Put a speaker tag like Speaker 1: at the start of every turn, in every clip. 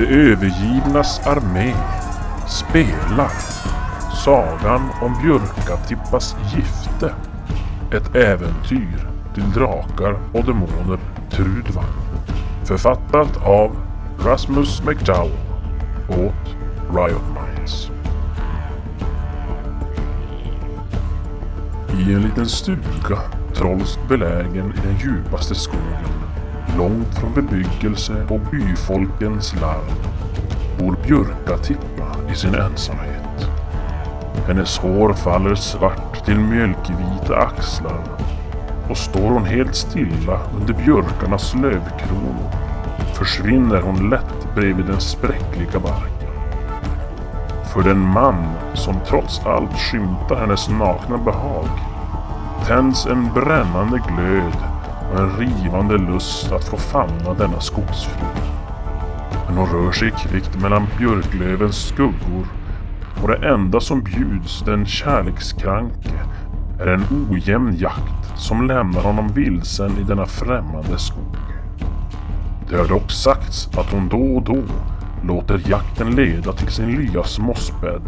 Speaker 1: De övergivnas armé spelar Sagan om Björkatippas gifte. Ett äventyr till drakar och demoner Trudvang. Författat av Rasmus McDowell åt Riot Minds. I en liten stuga trolskt belägen i den djupaste skogen långt från bebyggelse och byfolkens larm bor Björkatippa i sin ensamhet. Hennes hår faller svart till mjölkvita axlar och står hon helt stilla under björkarnas lövkronor försvinner hon lätt bredvid den spräckliga barken. För den man som trots allt skymtar hennes nakna behag tänds en brännande glöd och en rivande lust att få famna denna skogsfru. Men hon rör sig kvickt mellan björklövens skuggor och det enda som bjuds den kärlekskranke är en ojämn jakt som lämnar honom vilsen i denna främmande skog. Det har dock sagts att hon då och då låter jakten leda till sin lyas mossbädd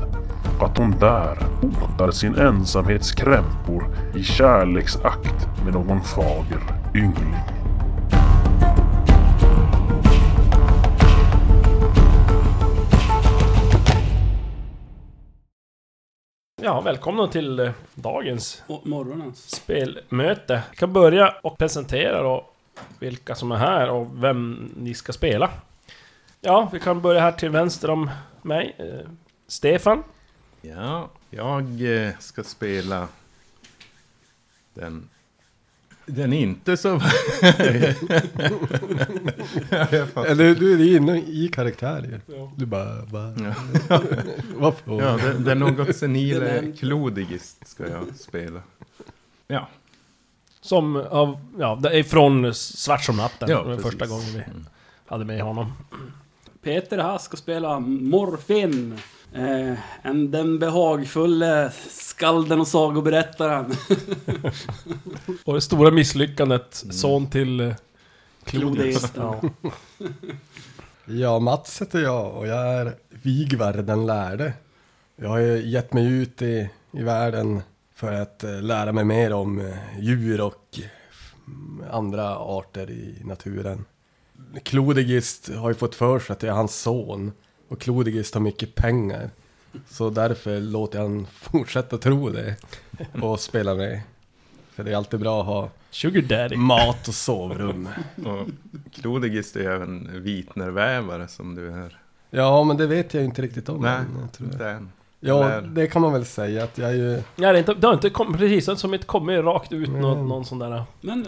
Speaker 1: och att hon där botar sin ensamhets krämpor i kärleksakt med någon fager yngling.
Speaker 2: Ja, välkomna till eh, dagens
Speaker 3: Och morgonens.
Speaker 2: spelmöte. Jag kan börja och presentera då vilka som är här och vem ni ska spela. Ja, vi kan börja här till vänster om mig. Eh, Stefan.
Speaker 4: Ja, jag eh, ska spela den... Den inte så...
Speaker 5: Eller du är inne i karaktär.
Speaker 2: Ja.
Speaker 5: Du bara, bara
Speaker 4: ja,
Speaker 5: varför?
Speaker 4: ja, den, den något
Speaker 3: Den
Speaker 4: senile
Speaker 3: är-
Speaker 4: Klodigist ska jag spela. Ja,
Speaker 2: Som av, ja, det är från Svart som natten.
Speaker 4: Ja, precis.
Speaker 2: första gången vi
Speaker 4: Mm.
Speaker 2: hade med honom.
Speaker 3: Peter här ska spela Morfin. Eh, en, den behagfulle skalden och sagoberättaren.
Speaker 2: Och det stora misslyckandet, son till eh.
Speaker 3: Klodisten.
Speaker 2: Ja.
Speaker 5: Ja, Mats heter jag och jag är Vigvar den lärde. Jag har ju gett mig ut i, i världen för att eh, lära mig mer om eh, djur och andra arter i naturen. Klodigist har ju fått för sig att jag är hans son och Klodigist har mycket pengar. Så därför låter jag han fortsätta tro det och spela med. För det är alltid bra att ha
Speaker 2: Sugar Daddy.
Speaker 5: mat och sovrum.
Speaker 4: och Klodigist är även vitnervävare som du är.
Speaker 5: Ja, men det vet jag inte riktigt om.
Speaker 4: Nej,
Speaker 5: än, jag tror jag.
Speaker 4: inte än.
Speaker 5: Ja,
Speaker 4: Eller-
Speaker 5: det kan man väl säga att jag är ju...
Speaker 2: Ja, det, är inte, det har inte kommit, precis som inte kommit rakt ut någon,
Speaker 5: Mm.
Speaker 2: någon sån där...
Speaker 3: Men,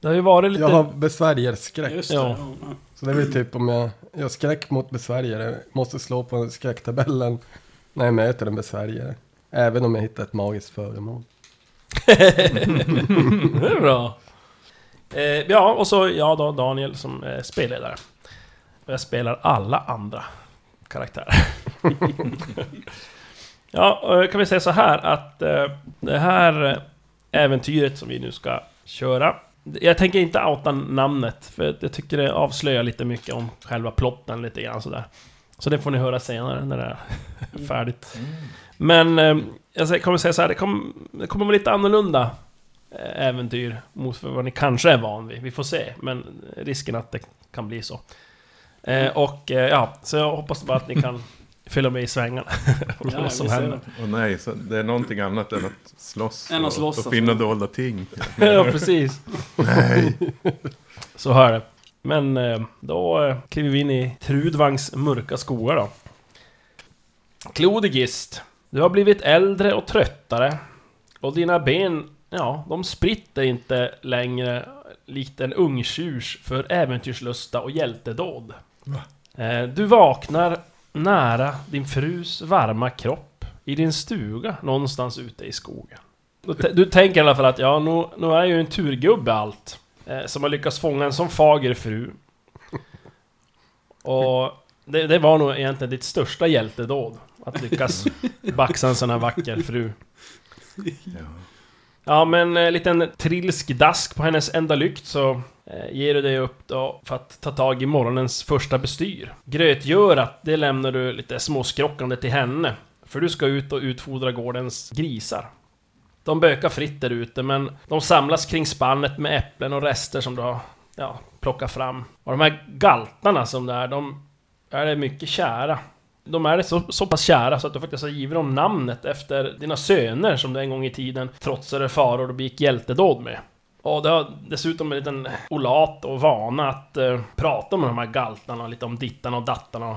Speaker 2: Det har ju varit lite...
Speaker 5: Jag har besvärjerskräck.
Speaker 3: just det.
Speaker 2: Ja.
Speaker 3: Ja.
Speaker 5: Så det är väl typ om jag... Jag har skräck mot besvärjare. Måste slå på skräcktabellen när jag möter en besvärjare. Även om jag hittar ett magiskt föremål.
Speaker 2: det är bra. Eh, ja, och så jag då, Daniel, som är spelledare. Och jag spelar alla andra karaktärer. ja, eh, kan vi säga så här att eh, det här eh, äventyret som vi nu ska köra. Jag tänker inte outa namnet, för jag tycker det avslöjar lite mycket om själva plotten lite grann sådär. Så det får ni höra senare när det är färdigt. Men eh, jag kommer säga så här, det, kom, det kommer vara lite annorlunda eh, äventyr mot vad ni kanske är van vid. Vi får se, men risken att det kan bli så. Eh, och eh, ja, så jag hoppas bara att ni kan fylla med i svängarna.
Speaker 3: Ja,
Speaker 2: vad som händer.
Speaker 4: Och nej, så det är någonting annat än att slåss.
Speaker 3: Än att
Speaker 4: och-
Speaker 3: slåss,
Speaker 4: och finna
Speaker 3: alltså.
Speaker 4: dolda ting.
Speaker 2: ja, precis.
Speaker 4: Nej.
Speaker 2: Så här är det. Men eh, då eh, kliver vi in i Trudvangs mörka skogar då. Klodigist, du har blivit äldre och tröttare. Och dina ben, ja, de spritter inte längre likt en ungtjurs för äventyrslusta och hjältedåd. Eh, du vaknar nära din frus varma kropp i din stuga någonstans ute i skogen. Du, du tänker i alla fall att ja, nu, nu är jag ju en turgubbe allt. Eh, som har lyckats fånga en sån fager fru. Och det, det var nog egentligen ditt största hjältedåd. Att lyckas baxa en sån här vacker fru.
Speaker 4: Ja.
Speaker 2: Men en liten trilsk dask på hennes enda lykt så eh, Eh, ger du dig upp då för att ta tag i morgonens första bestyr. Grötgörat, det lämnar du lite småskrockande till henne. För du ska ut och utfodra gårdens grisar. De bökar fritt där ute, men de samlas kring spannet med äpplen och rester som du har ja, plockat fram. Och de här galtarna som det är, de är det mycket kära. De är det så, så pass kära så att du faktiskt har givit dem namnet efter dina söner som du en gång i tiden trotsade faror och begick hjältedåd med. Och det har dessutom en liten olat och vana att eh, prata med de här galtarna, lite om dittarna och dattarna. och-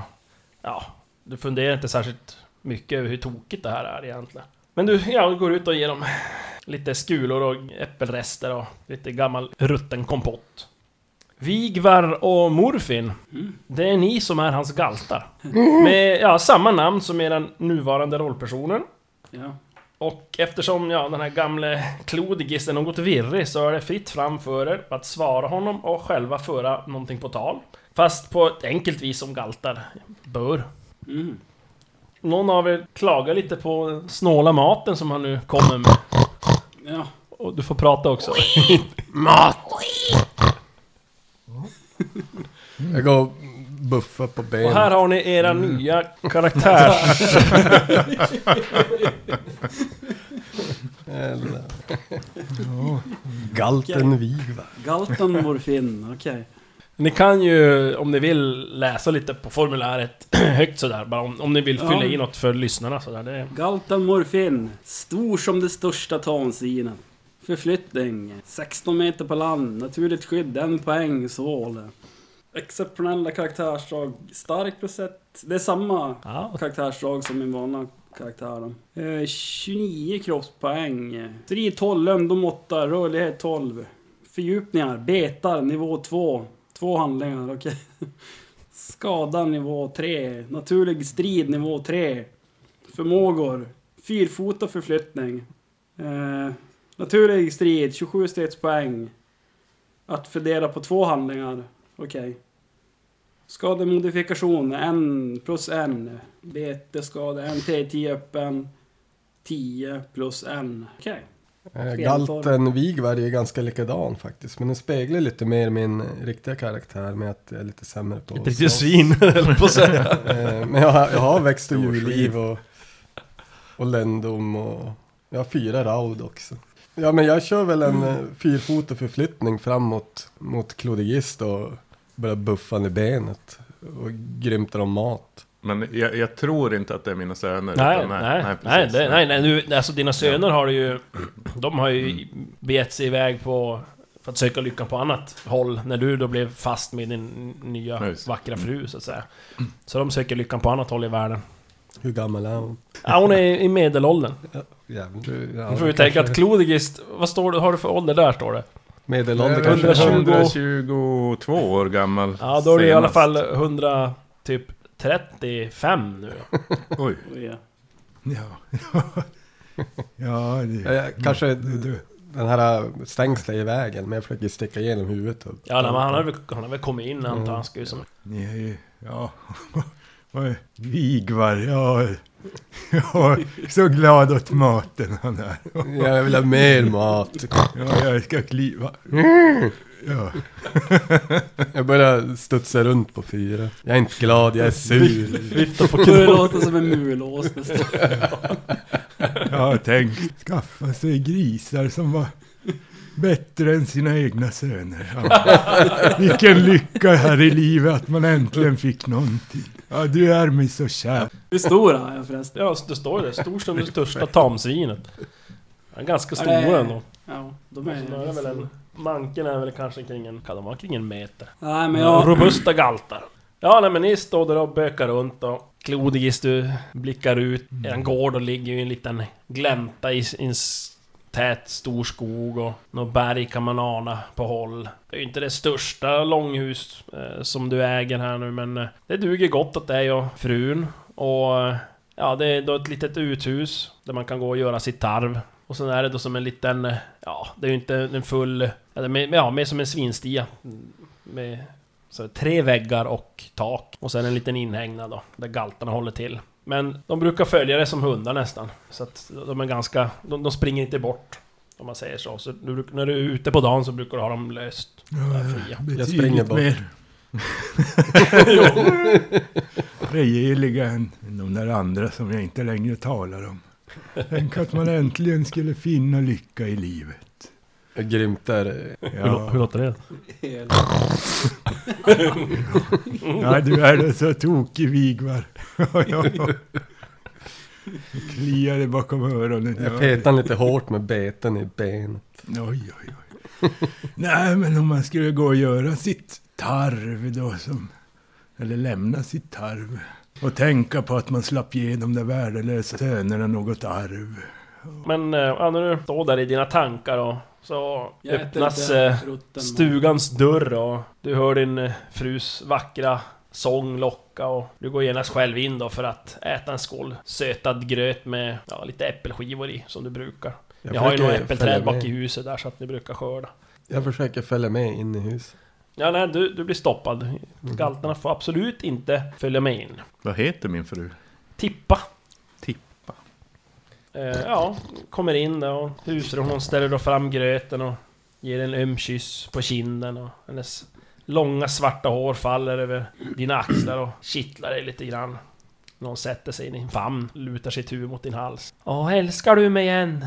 Speaker 2: Ja, du funderar inte särskilt mycket över hur tokigt det här är egentligen. Men du, ja, du går ut och ger dem lite skulor och äppelrester och lite gammal rutten kompott. Vigvar och Morfin, det är ni som är hans galtar. Med ja, samma namn som era nuvarande rollpersoner.
Speaker 3: Ja.
Speaker 2: Och eftersom ja, den här gamle Klodigis är något virrig så är det fritt fram för er att svara honom och själva föra någonting på tal. Fast på ett enkelt vis som galtar bör.
Speaker 3: Mm.
Speaker 2: Någon av er klagar lite på snåla maten som han nu kommer med.
Speaker 3: Ja.
Speaker 2: Och du får prata också.
Speaker 5: Jag går och buffar på benen.
Speaker 2: Och här har ni era nya karaktärs...
Speaker 5: Eller... Galten Vigvar.
Speaker 3: Galten morfin, okej.
Speaker 2: Ni kan ju, om ni vill, läsa lite på formuläret högt sådär. Bara om, om ni vill fylla
Speaker 3: Ja.
Speaker 2: i något för lyssnarna sådär. Det,
Speaker 3: Galten morfin. Stor som det största tansinen. Förflyttning. 16 meter på land. Naturligt skydd. En poäng. Svål. Exceptionella karaktärsdrag. Stark procent. Det är samma
Speaker 2: ja,
Speaker 3: karaktärsdrag som min vanliga karaktär. Eh, 29 kroppspoäng. Strid 12, lömdom 8, rörlighet 12. Fördjupningar, betar nivå 2. Två handlingar, okej. Skada nivå 3. Naturlig strid nivå 3. Förmågor. Fyrfota förflyttning. Eh, naturlig strid, 27 stridspoäng. Att fördela på två handlingar, okej. Skademodifikation, en plus en. Beteskada, en T10 öppen. 10 plus en. Okej.
Speaker 5: Eh, Galten Vigvar är ganska likadan faktiskt. Men den speglar lite mer min riktiga karaktär med att jag är lite sämre på
Speaker 2: riktigt
Speaker 5: slåss.
Speaker 2: svin, höll på att säga.
Speaker 5: Eh, Men jag har, jag har växt och djurliv och, och ländom och jag har fyra raud också. Ja men jag kör väl en mm. fyrfotad förflyttning framåt mot Klodigist och börjar buffa ner benet och grymtar om mat.
Speaker 4: Men jag, jag tror inte att det är mina söner.
Speaker 2: Nej,
Speaker 4: utan-
Speaker 2: nej, nej,
Speaker 4: precis.
Speaker 2: det, nej, nej, du, alltså dina söner har du ju... De har ju begett sig iväg på... För att söka lyckan på annat håll, när du då blev fast med din nya
Speaker 4: Ja, just
Speaker 2: vackra fru, så att säga. Så de söker lyckan på annat håll i världen.
Speaker 5: Hur gammal är hon?
Speaker 2: Ja, hon är i medelåldern.
Speaker 5: Jävlar, ja,
Speaker 2: Nu får vi tänka att Klodigist... Vad står det, har du för ålder där, står det?
Speaker 5: Medelålder kanske.
Speaker 2: 120.
Speaker 4: 122 år gammal.
Speaker 2: Ja, då är det i alla
Speaker 4: senast.
Speaker 2: fall 100... Typ 35 nu.
Speaker 4: Oj.
Speaker 3: Oj, ja.
Speaker 6: Ja, ja det,
Speaker 5: Ja, jag- kanske den här stängslet i vägen, men jag försöker sticka igenom huvudet. Och
Speaker 2: Ja, nej, men han har väl, han har väl kommit in antar jag. Han ska ju som...
Speaker 6: ni är ju, ja, Är- Vigvar, ja, jag är så glad åt maten han är.
Speaker 5: Jag vill ha mer mat.
Speaker 6: Ja, jag ska kliva. Ja,
Speaker 5: Jag börjar studsa runt på fyra. Jag är inte glad, jag är sur.
Speaker 2: Vifta på knogen.
Speaker 3: låter som en mulås nästan.
Speaker 6: jag har tänkt skaffa sig grisar som var bättre än sina egna söner. Ja. Vilken lycka här i livet att man äntligen fick någonting. Ja, du är mig så kär.
Speaker 3: Hur stor är jag förresten?
Speaker 2: Ja, det står ju det. Stor som det största tamsvinet. Han är ganska stor ändå.
Speaker 3: Ja, de är...
Speaker 2: Så då är väl en, manken är väl kanske kring en... Kan de vara kring en meter?
Speaker 3: Nej, men jag...
Speaker 2: Robusta galtar. Ja, nej men ni står där och bökar runt och Klodigis du blickar ut. En gård och ligger ju i en liten glänta i, i en tät stor skog och några berg kan man ana på håll. Det är ju inte det största långhus eh, som du äger här nu men eh, det duger gott åt dig och frun. Och eh, ja, det är då ett litet uthus där man kan gå och göra sitt tarv. Och sen är det då som en liten, eh, ja, det är ju inte en full, ja, mer, som en svinstia. Med så tre väggar och tak. Och sen en liten inhägnad då, där galtarna håller till. Men de brukar följa det som hundar nästan. Så att de är ganska... De, de springer inte bort. Om man säger så. så du, när du är ute på dagen så brukar du ha dem löst. Där fria.
Speaker 6: Betydligt
Speaker 5: springer bort.
Speaker 6: mer rejäliga än de där andra som jag inte längre talar om. Tänk att man äntligen skulle finna lycka i livet.
Speaker 5: Grymt där.
Speaker 2: Hur,
Speaker 6: Ja,
Speaker 2: hur låter det?
Speaker 6: ja du är så tokig Vigvar. Det kliade bakom öronen.
Speaker 5: Jag
Speaker 6: Ja.
Speaker 5: petade lite hårt med beten i benet.
Speaker 6: Oj, oj, oj. Nej, men om man skulle gå och göra sitt tarv då som... Eller lämna sitt tarv. Och tänka på att man slapp ge de där värdelösa sönerna något arv.
Speaker 2: Men eh, ja, när du står där i dina tankar och så
Speaker 3: Jag
Speaker 2: öppnas eh, stugans dörr och du hör din eh, frus vackra sång locka och du går genast själv in då för att äta en skål sötad gröt med ja, lite äppelskivor i som du brukar.
Speaker 5: Jag
Speaker 2: Jag har ju några äppelträd bak i huset där så att ni brukar skörda.
Speaker 5: Jag försöker följa med in i huset.
Speaker 2: Ja, nej, du, du blir stoppad. Galtarna får absolut inte följa med in.
Speaker 4: Vad heter min fru?
Speaker 2: Tippa. Eh, ja, kommer in där och husfrun hon ställer då fram gröten och ger en öm kyss på kinden och hennes långa svarta hår faller över dina axlar och kittlar dig lite grann. När hon sätter sig i din famn, lutar sitt huvud mot din hals. Åh, älskar du mig än?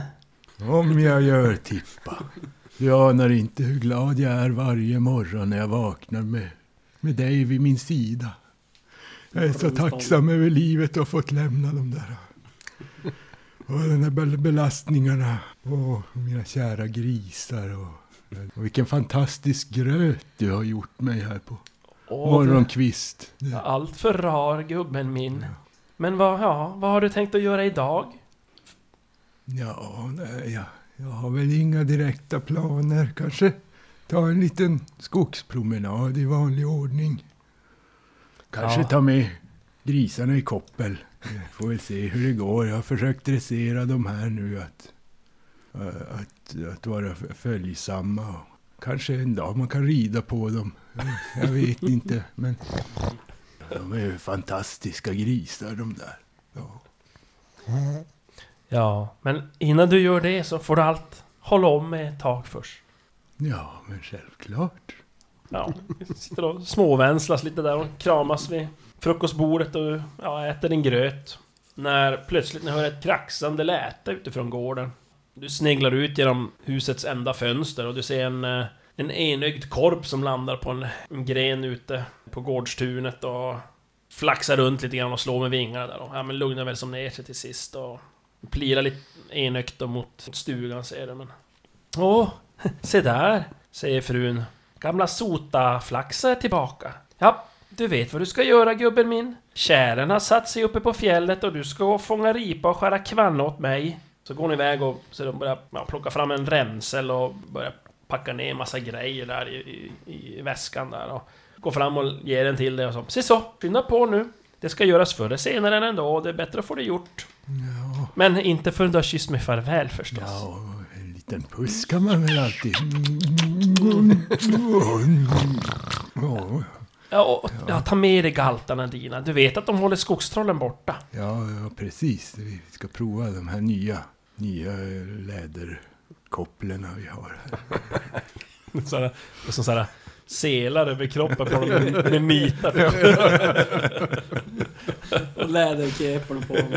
Speaker 6: Om jag gör Tippa. Du anar inte hur glad jag är varje morgon när jag vaknar med, med dig vid min sida. Jag är så tacksam över livet och fått lämna de där. Och de där bel- belastningarna. Och mina kära grisar. Och, och vilken fantastisk gröt du har gjort mig här på
Speaker 2: Åh,
Speaker 6: morgonkvist.
Speaker 2: det- Allt för rar, gubben min. Men vad, ja, vad har du tänkt att göra idag?
Speaker 6: Ja, nej, jag, jag har väl inga direkta planer. Kanske ta en liten skogspromenad i vanlig ordning. Kanske
Speaker 2: Ja.
Speaker 6: ta med grisarna i koppel. Vi Får väl se hur det går. Jag har försökt dressera de här nu att, att, att vara följsamma. Och kanske en dag man kan rida på dem. Jag vet inte, men de är ju fantastiska grisar de där. Ja.
Speaker 2: Ja, men innan du gör det så får du allt hålla om med ett tag först.
Speaker 6: ja, men självklart.
Speaker 2: Ja, vi sitter och småvänslas lite där och kramas vid frukostbordet och ja, äter din gröt. När plötsligt ni hör ett kraxande läte utifrån gården. Du sneglar ut genom husets enda fönster och du ser en, eh, en enögd korp som landar på en, en gren ute på gårdstunet och flaxar runt lite grann och slår med vingarna där och ja, men lugnar väl som ner sig till sist och plirar lite enögt då mot stugan ser du men... Åh, se där, säger frun. Gamla sota-flaxa är tillbaka. Ja, du vet vad du ska göra gubben min. Kären har satt sig uppe på fjället och du ska fånga ripa och skära kvanna åt mig. Så går ni iväg och så de börjar ja, plocka fram en remsel och börjar packa ner massa grejer där i, i, i väskan där och går fram och ger den till dig och så. Se så, skynda på nu. Det ska göras förr eller senare än ändå och det är bättre att få det gjort.
Speaker 6: Ja.
Speaker 2: Men inte förrän du har kysst mig farväl förstås.
Speaker 6: Ja, en liten puss kan man väl alltid... Ja,
Speaker 2: Ja, och, ja, ta med dig galtarna dina. Du vet att de håller skogstrollen borta.
Speaker 6: ja, ja, precis. Vi ska prova de här nya, nya läderkopplen vi har.
Speaker 2: Sådär, och så sådär selar över kroppen på dem med, med nitar.
Speaker 3: Och läderkeporna på dem.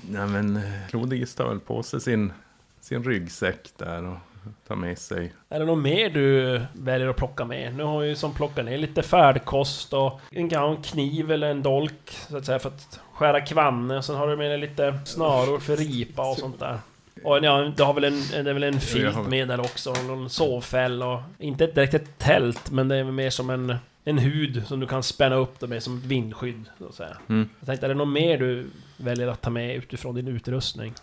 Speaker 4: Nej men eh, Klodigis tar väl på sig sin, sin ryggsäck där och tar med sig.
Speaker 2: Är det något mer du väljer att plocka med? Nu har jag ju som plockat ner lite färdkost och en kniv eller en dolk så att säga för att skära kvanne och sen har du med dig lite snaror för ripa och sånt där. Och ja, du har väl en, det är väl en filt med där också, någon sovfäll och... Inte direkt ett tält, men det är mer som en, en hud som du kan spänna upp det med som ett vindskydd, så att säga.
Speaker 4: Mm.
Speaker 2: Jag tänkte, är det något mer du väljer att ta med utifrån din utrustning?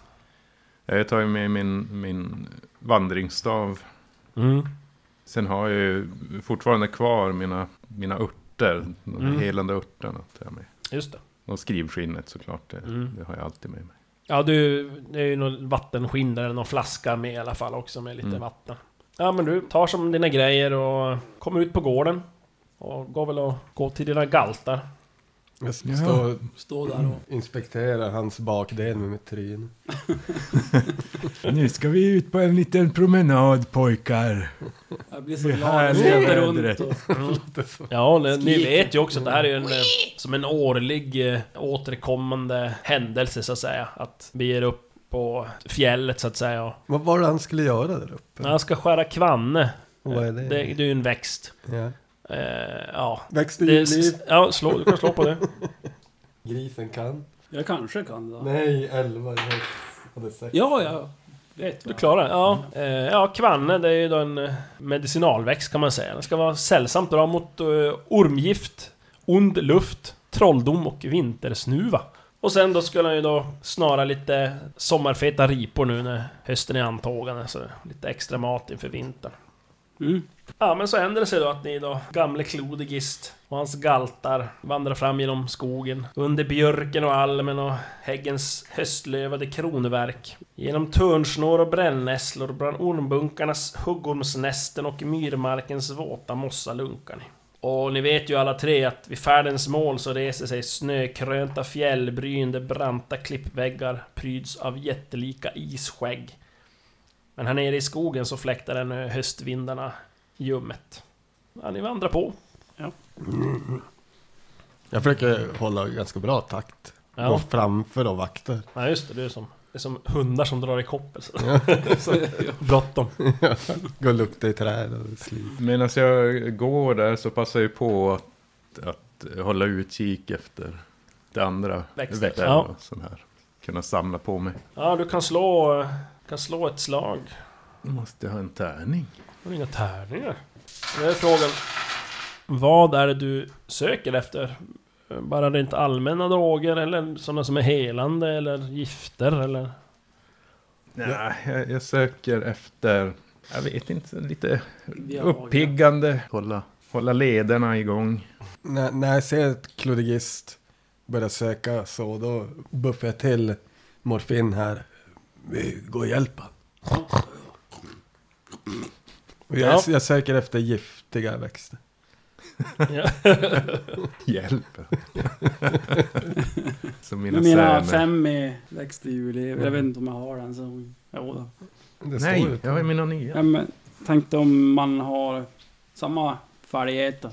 Speaker 4: Jag tar ju med min, min vandringsstav.
Speaker 2: Mm.
Speaker 4: Sen har jag ju fortfarande kvar mina, mina örter. De
Speaker 2: Mm.
Speaker 4: helande örterna tar jag med.
Speaker 2: Just det.
Speaker 4: Och skrivskinnet såklart. Det,
Speaker 2: Mm.
Speaker 4: det har jag alltid med mig.
Speaker 2: Ja, du, det är ju någon vattenskinn där, eller någon flaska med i alla fall också med lite
Speaker 4: Mm.
Speaker 2: vatten. Ja, men du tar som dina grejer och kommer ut på gården. Och går väl och går till dina galtar.
Speaker 5: Jag står
Speaker 3: Stå där och...
Speaker 5: inspekterar hans bakdel med mitt tryne.
Speaker 6: Nu ska vi ut på en liten promenad pojkar.
Speaker 3: Jag blir så
Speaker 6: Det
Speaker 3: glad.
Speaker 6: här
Speaker 3: Jag
Speaker 6: är
Speaker 3: sitter
Speaker 6: vädret.
Speaker 3: runt och...
Speaker 2: Ja, ni, vet ju också att det här är ju en, som en årlig eh, återkommande händelse så att säga. Att vi är upp på fjället så att säga.
Speaker 5: Vad var det han skulle göra där uppe?
Speaker 2: han ska skära kvanne.
Speaker 5: Vad är det?
Speaker 2: Det, det är ju en växt.
Speaker 5: Ja.
Speaker 2: Eh, ja.
Speaker 5: Växter
Speaker 2: Det,
Speaker 5: i liv.
Speaker 2: ja, slå, du kan slå på det.
Speaker 5: Grisen kan.
Speaker 3: Jag kanske kan det. då.
Speaker 5: Nej, elva. Jag hade sex.
Speaker 3: Ja, ja. Vet
Speaker 2: Du klarar det? Ja. Eh, ja, kvanne det är ju då en eh, medicinalväxt kan man säga. Den ska vara sällsamt bra mot eh, ormgift, ond luft, trolldom och vintersnuva. Och sen då skulle han ju då snara lite sommarfeta ripor nu när hösten är antågande. Så lite extra mat inför vintern.
Speaker 3: Mm.
Speaker 2: Ja, men så händer det sig då att ni då, gamle Klodigist och hans galtar vandrar fram genom skogen, under björken och almen och häggens höstlövade kronverk. Genom törnsnår och brännässlor, bland ormbunkarnas huggormsnästen och myrmarkens våta mossa lunkar ni. Och ni vet ju alla tre att vid färdens mål så reser sig snökrönta fjällbryn där branta klippväggar pryds av jättelika isskägg. Men här nere i skogen så fläktar den eh, höstvindarna ljummet. Ja, ni vandrar på.
Speaker 5: Jag försöker hålla ganska bra takt. Gå
Speaker 2: Ja,
Speaker 5: framför och vakter.
Speaker 2: ja just det. Det är som, det är som hundar som drar i koppel. Så. så, bråttom.
Speaker 5: Gå och lukta i träd och slit.
Speaker 4: Medan jag går där så passar jag på att, att hålla utkik efter det andra
Speaker 2: Växter.
Speaker 4: växter.
Speaker 2: Ja.
Speaker 4: och Sån här. Kunna samla på mig.
Speaker 2: Ja, du kan slå, kan slå ett slag.
Speaker 4: Jag måste ha en tärning.
Speaker 2: Har du inga tärningar? Det är frågan. Vad är det du söker efter? Bara rent allmänna droger eller sådana som är helande eller gifter eller?
Speaker 4: Nej, jag, jag söker efter, jag vet inte, lite uppiggande. Hålla, hålla lederna igång.
Speaker 5: När, när jag ser ett klodigist börja söka så då buffar jag till morfin här. Vi går och. Och jag,
Speaker 2: Ja.
Speaker 5: jag söker efter giftiga växter.
Speaker 2: Ja.
Speaker 4: Hjälp. Som mina,
Speaker 3: mina fem är växt i juli. Jag vet inte om jag har den. Så... Jo.
Speaker 5: Det
Speaker 4: Nej,
Speaker 5: på-
Speaker 4: jag har mina nya.
Speaker 3: Ja, men, tänkte om man har samma färdigheter.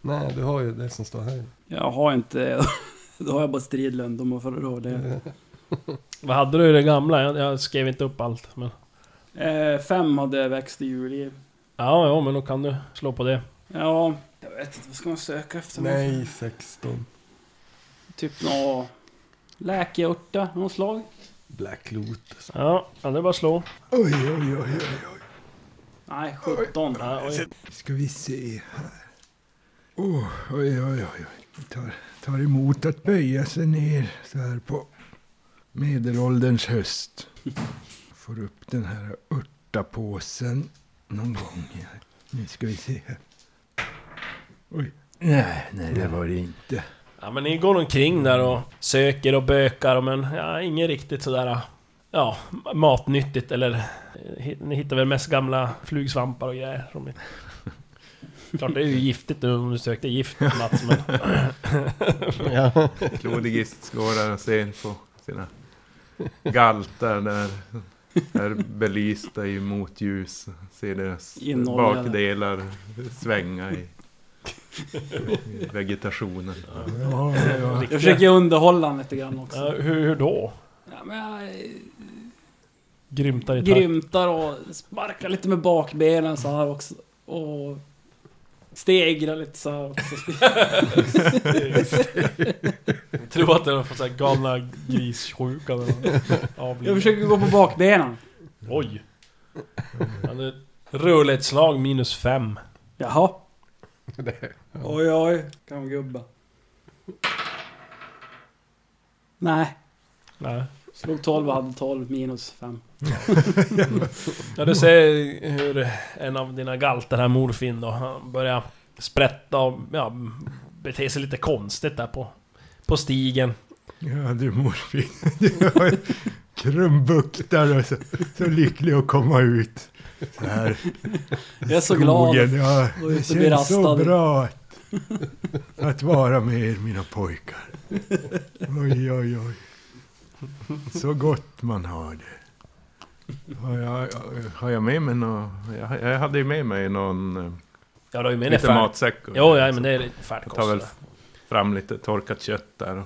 Speaker 5: Nej, du har ju det som står här.
Speaker 3: Jag har inte Då har jag bara stridlund och för det.
Speaker 2: Vad hade du i det gamla? Jag, jag skrev inte upp allt. Men...
Speaker 3: Eh, fem hade växt i juli.
Speaker 2: Ja, ja, men då kan du slå på det.
Speaker 3: Ja, jag vet inte. Vad ska man söka efter?
Speaker 5: Nej, 16.
Speaker 3: Typ nå läkeörta, någon slag?
Speaker 5: Black Lotus.
Speaker 2: Ja, ja det är bara att slå.
Speaker 6: Oj, oj, oj, oj, oj.
Speaker 3: Nej, 17.
Speaker 2: Ja, oj.
Speaker 6: Ska vi se här. Oh, oj, oj, oj, oj. Tar, tar emot att böja sig ner så här på medelålderns höst. Får upp den här örtapåsen någon gång. här. Nu ska vi se. Oj. Nej, nej det var det inte.
Speaker 2: Ja, men ni går omkring där och söker och bökar, och men ja, inget riktigt sådär... Ja, matnyttigt eller... eh, Ni hittar väl mest gamla flugsvampar och grejer. Som ni... Klart det är ju giftigt nu om du sökte gift Mats, men...
Speaker 5: Ja.
Speaker 4: Klodigist går där och ser på sina galtar där. Är belysta i motljus. Ser deras
Speaker 3: Inolja.
Speaker 4: bakdelar svänga i, i vegetationen.
Speaker 6: Ja, ja.
Speaker 3: Jag försöker underhålla honom lite grann också.
Speaker 2: Ja, hur, hur då?
Speaker 3: Ja, men jag
Speaker 2: Grymtar i takt.
Speaker 3: grymtar och sparkar lite med bakbenen så här också. Och stegrar lite så här också.
Speaker 2: Jag tror att det är för så här galna grissjukan eller avlidna.
Speaker 3: Jag försöker gå på bakbenen.
Speaker 2: Oj! Ja, det Rörlighetsslag minus fem.
Speaker 3: Jaha.
Speaker 5: Det-
Speaker 3: Oj oj, kan gubba. Nej,
Speaker 2: Nej.
Speaker 3: slog 12 och hade 12 minus 5.
Speaker 2: Ja, du ser hur en av dina galter här, Morfin då, han börjar sprätta och ja, bete sig lite konstigt där på, på stigen.
Speaker 6: Ja, du morfin. Du har krumbuktar och så, så lycklig att komma ut. Så här.
Speaker 3: Jag är så glad.
Speaker 6: Skogen, ja.
Speaker 3: Och
Speaker 6: Det känns så
Speaker 3: rastad.
Speaker 6: bra att att vara med er mina pojkar. Oj, oj, oj. Så gott man har det.
Speaker 4: Har jag, har jag med mig någon... Jag, jag hade ju med mig någon... eh,
Speaker 2: Ja, du har ju med dig
Speaker 4: Lite matsäck. och-
Speaker 2: Jo, ja, men det är lite
Speaker 4: Jag
Speaker 2: färdkost.
Speaker 4: tar väl fram lite torkat kött där. Och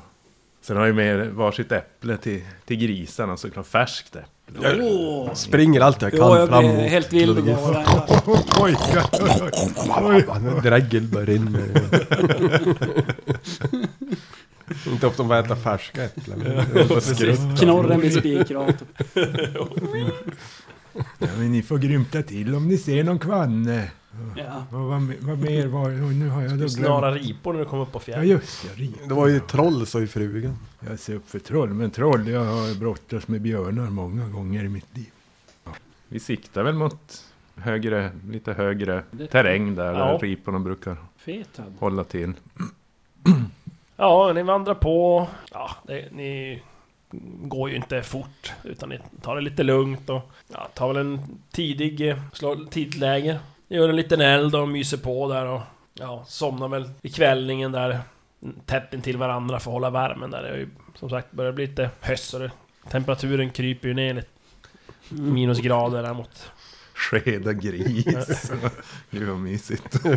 Speaker 4: sen har jag med varsitt äpple till, till grisarna, såklart färskt äpple.
Speaker 3: Åh!
Speaker 5: Springer allt jag kan
Speaker 3: Ja, jag
Speaker 5: fram
Speaker 3: blir
Speaker 5: mot
Speaker 3: helt vild.
Speaker 6: Åh, pojkar! Oj, oj.
Speaker 5: Ja, Dregel bara rinner. Inte ofta de äter färska äpplen.
Speaker 3: Knorren blir spikrak.
Speaker 6: Ja, men ni får grymta till om ni ser någon kvanne.
Speaker 3: Ja.
Speaker 6: Vad, vad mer var det? Nu har jag då glömt.
Speaker 2: Snara ripor när du kommer upp på
Speaker 6: Ja
Speaker 2: fjället.
Speaker 6: just ja, ri-
Speaker 5: Det var ju troll, sa ju frugan.
Speaker 6: Jag ser upp för troll, men troll, jag har brottats med björnar många gånger i mitt liv.
Speaker 4: Vi siktar väl mot högre, lite högre terräng där,
Speaker 2: Ja.
Speaker 4: där riporna brukar
Speaker 3: Fetad.
Speaker 4: hålla till.
Speaker 2: Ja, ni vandrar på. Ja, det, ni går ju inte fort, utan ni tar det lite lugnt och ja, tar väl en tidig, eh, slår tidläge. Gör en liten eld och myser på där och ja, somnar väl i kvällningen där mm, tätt intill varandra för att hålla värmen där. Det är ju som sagt börjar bli lite höst så det, temperaturen kryper ju ner lite minusgrader där mot...
Speaker 4: Skeda gris. Gud vad mysigt.
Speaker 6: Oj,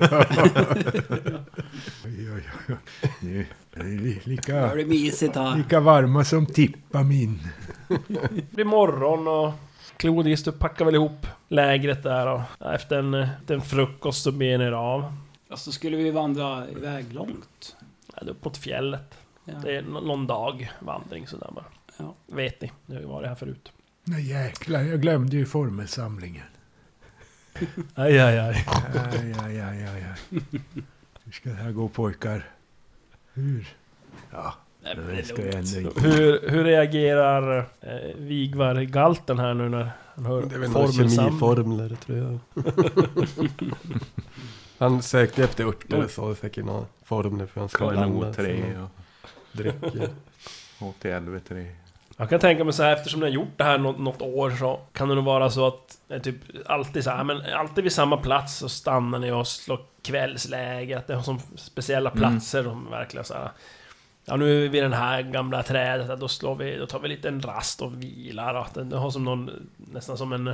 Speaker 6: oj, oj. Nu är det li-
Speaker 3: Det
Speaker 6: lika,
Speaker 3: blir mysigt
Speaker 6: lika varma som tippa min.
Speaker 2: Det blir morgon och Klodis, du packar väl ihop lägret där och efter en, eh, en frukost så ber ni er av.
Speaker 3: Alltså skulle vi vandra iväg långt.
Speaker 2: Ja, det mot fjället.
Speaker 3: Ja.
Speaker 2: Det är nå- någon dag vandring sådär bara.
Speaker 3: Ja.
Speaker 2: Vet ni, har ju varit här förut.
Speaker 6: Nej jäklar, jag glömde ju formelsamlingen.
Speaker 2: Aj, aj, aj.
Speaker 6: Aj, aj, aj, aj, aj. Hur ska det här gå pojkar? Hur? Ja,
Speaker 2: Nej, men
Speaker 6: det ska jag ändå inte.
Speaker 2: Hur, hur reagerar eh, Vigvar Galten här nu när han hör
Speaker 5: Det är väl några
Speaker 2: formelsamling?
Speaker 5: kemiformler, tror jag. Han sökte efter örter så säkert några formler för han ska blanda sina
Speaker 4: KNO3 och
Speaker 5: drycker.
Speaker 4: HTLV3.
Speaker 2: Jag kan tänka mig så här, eftersom ni har gjort det här något, något år så kan det nog vara så att det är typ alltid så här, men alltid vid samma plats så stannar ni och slår kvällsläge, att det har som speciella platser de verkligen så här. Ja, nu är vi vid den här gamla trädet, då slår vi, då tar vi lite en rast och vilar. Och det, det har som någon, nästan som en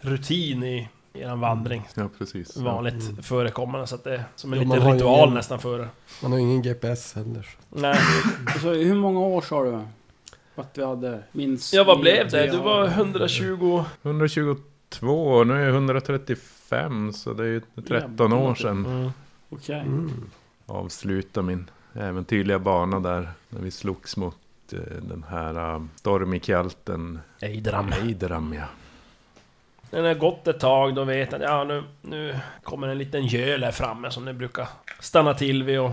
Speaker 2: rutin i er vandring.
Speaker 4: Ja, precis. Ja.
Speaker 2: Vanligt förekommande, så att det är som en
Speaker 5: Ja,
Speaker 2: liten ritual
Speaker 5: ingen-
Speaker 2: nästan för
Speaker 5: Man har ju ingen GPS heller.
Speaker 2: Nej,
Speaker 3: Så hur många år sa du? Att vi hade minst...
Speaker 2: ja vad blev det? Du var 120...
Speaker 4: 122 och nu är jag 135 så det är ju 13 år sedan.
Speaker 2: Mm.
Speaker 3: Okej.
Speaker 5: Mm.
Speaker 4: Avsluta min äventyrliga bana där. När vi slogs mot eh, den här uh, stormikjalten
Speaker 2: Eidram.
Speaker 4: Eidram ja.
Speaker 2: När det har gått ett tag, då vet jag att ja, nu, nu kommer en liten göl här framme som ni brukar stanna till vid och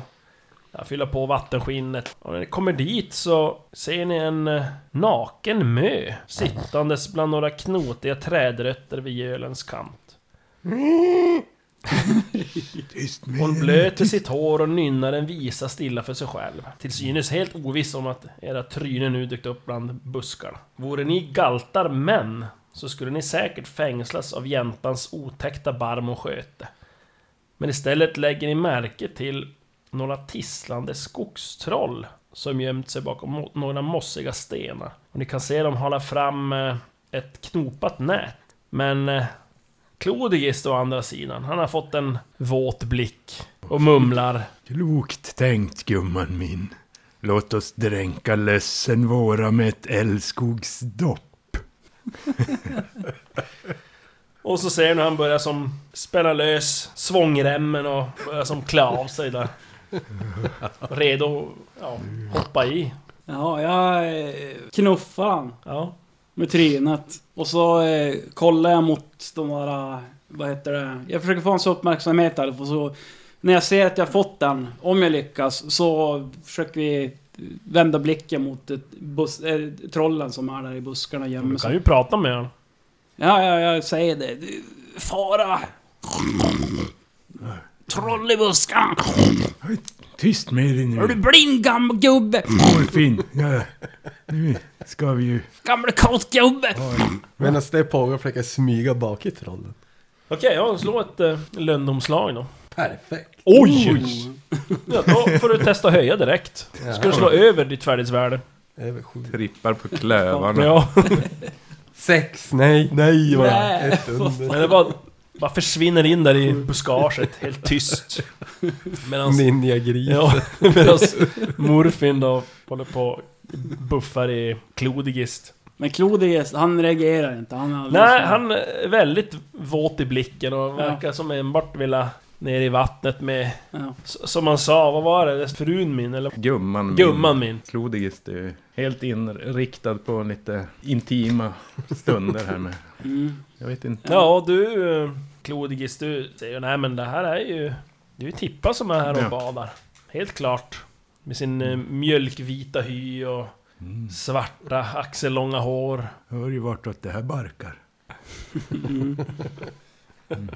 Speaker 2: ja, fylla på vattenskinnet. Och när ni kommer dit så ser ni en eh, naken mö sittandes bland några knotiga trädrötter vid gölens kant. Hon
Speaker 6: er.
Speaker 2: blöter sitt hår och nynnar en visa stilla för sig själv. Till synes helt oviss om att era trynen nu dykt upp bland buskarna. Vore ni galtar män så skulle ni säkert fängslas av jäntans otäckta barm och sköte. Men istället lägger ni märke till några tisslande skogstroll som gömt sig bakom några mossiga stenar. Och ni kan se dem hala fram eh, ett knopat nät. Men eh, Klodigist å andra sidan, han har fått en våt blick och mumlar.
Speaker 6: Klokt tänkt gumman min. Låt oss dränka lössen våra med ett älskogsdopp.
Speaker 2: Och så ser ni han börjar som spänna lös svångremmen och börjar som klä av sig där. Redo att ja, hoppa i.
Speaker 3: Ja, jag eh, knuffar han
Speaker 2: Ja.
Speaker 3: med trynet. Och så eh, kollar jag mot de där... Vad heter det? Jag försöker få hans uppmärksamhet där. för Så när jag ser att jag fått den, om jag lyckas, så försöker vi vända blicken mot ett bus, eh, trollen som är där i buskarna och gömmer
Speaker 2: Du kan
Speaker 3: sig.
Speaker 2: ju prata med honom.
Speaker 3: Ja, ja, jag säger det. Du, Fara! Troll i buskarna!
Speaker 6: Tyst med dig
Speaker 3: Är du
Speaker 6: nu.
Speaker 3: blind gammal gubbe?
Speaker 6: Morfin. Ja. Nu ska vi ju...
Speaker 3: Gamle kåtgubbe!
Speaker 5: Medan det pågår försöker jag smyga bak i trollen.
Speaker 2: Okej, ja, slå ett uh, lönnomslag då.
Speaker 5: Perfekt.
Speaker 2: Oj! Ja, då får du testa att höja direkt. Ska du slå över ditt färdighetsvärde?
Speaker 5: Över sju.
Speaker 4: Trippar på klövarna.
Speaker 2: Ja,
Speaker 5: Sex, nej, nej. vad-
Speaker 3: Nej.
Speaker 5: Ett under.
Speaker 2: men det bara, bara försvinner in där i buskaget, helt tyst. Medan
Speaker 5: Ninjagris.
Speaker 2: ja, medans Morfin då håller på och buffar i Klodigist.
Speaker 3: Men Klodiges, han reagerar inte. Han är
Speaker 2: Nej, han är väldigt våt i blicken och verkar som enbart vilja ner i vattnet med...
Speaker 3: Ja.
Speaker 2: Som han sa, vad var det? Frun min eller?
Speaker 4: Gumman min.
Speaker 2: Gumman min.
Speaker 4: Klodigist är ju helt inriktad på lite intima stunder här med.
Speaker 3: Mm.
Speaker 4: Jag vet inte.
Speaker 2: Ja, du Klodigis, du säger nej men det här är ju... Det är ju Tippa som är här och
Speaker 4: Ja.
Speaker 2: badar. Helt klart. Med sin eh, mjölkvita hy och
Speaker 6: Mm.
Speaker 2: svarta axellånga hår.
Speaker 6: Hör ju vartåt det här barkar.
Speaker 3: Mm.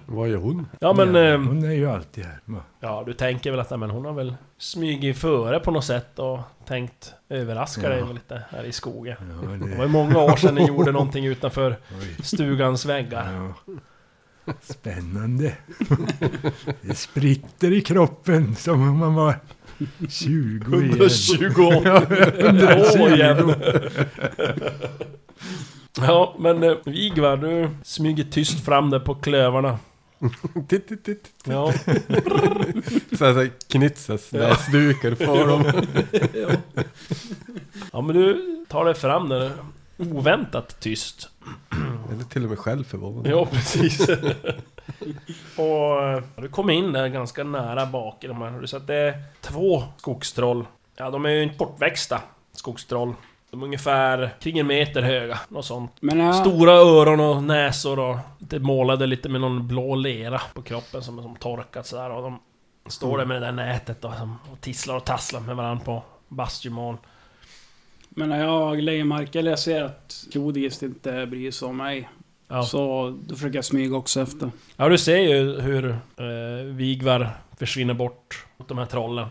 Speaker 5: Vad gör hon?
Speaker 2: Ja men... eh,
Speaker 6: Hon är ju alltid här.
Speaker 2: Ja, du tänker väl att nej, men hon har väl smugit före på något sätt och tänkt överraska
Speaker 4: Ja.
Speaker 2: dig lite här i skogen.
Speaker 6: Ja,
Speaker 2: Det var ju
Speaker 6: det,
Speaker 2: många år sedan ni gjorde någonting utanför
Speaker 6: oj,
Speaker 2: stugans väggar.
Speaker 6: ja. Spännande. Det spritter i kroppen som om man var 20 igen.
Speaker 2: 120 år igen. Ja, men eh, Vigvar, du smyger tyst fram där på klövarna.
Speaker 5: Titt, titt, titt.
Speaker 2: Ja,
Speaker 5: Så här, så här knitsas näsdukar på dem.
Speaker 2: ja men du tar dig fram där oväntat tyst.
Speaker 5: Eller till och med själv förvånad.
Speaker 2: Ja, precis. och eh, du kommer in där ganska nära bak i de här. Så att det är två skogstroll. Ja, de är ju inte bortväxta skogstroll. De är ungefär kring en meter höga. Något sånt.
Speaker 3: Men ja,
Speaker 2: Stora öron och näsor och lite målade lite med någon blå lera på kroppen som, som torkat sådär. Och de står där med det där nätet då, och tisslar och tasslar med varandra på bastujmål.
Speaker 3: men när jag lägger märke eller jag ser att Klodiges inte bryr sig om mig.
Speaker 2: Ja.
Speaker 3: Så då försöker jag smyga också efter.
Speaker 2: ja, du ser ju hur eh, Vigvar försvinner bort mot de här trollen.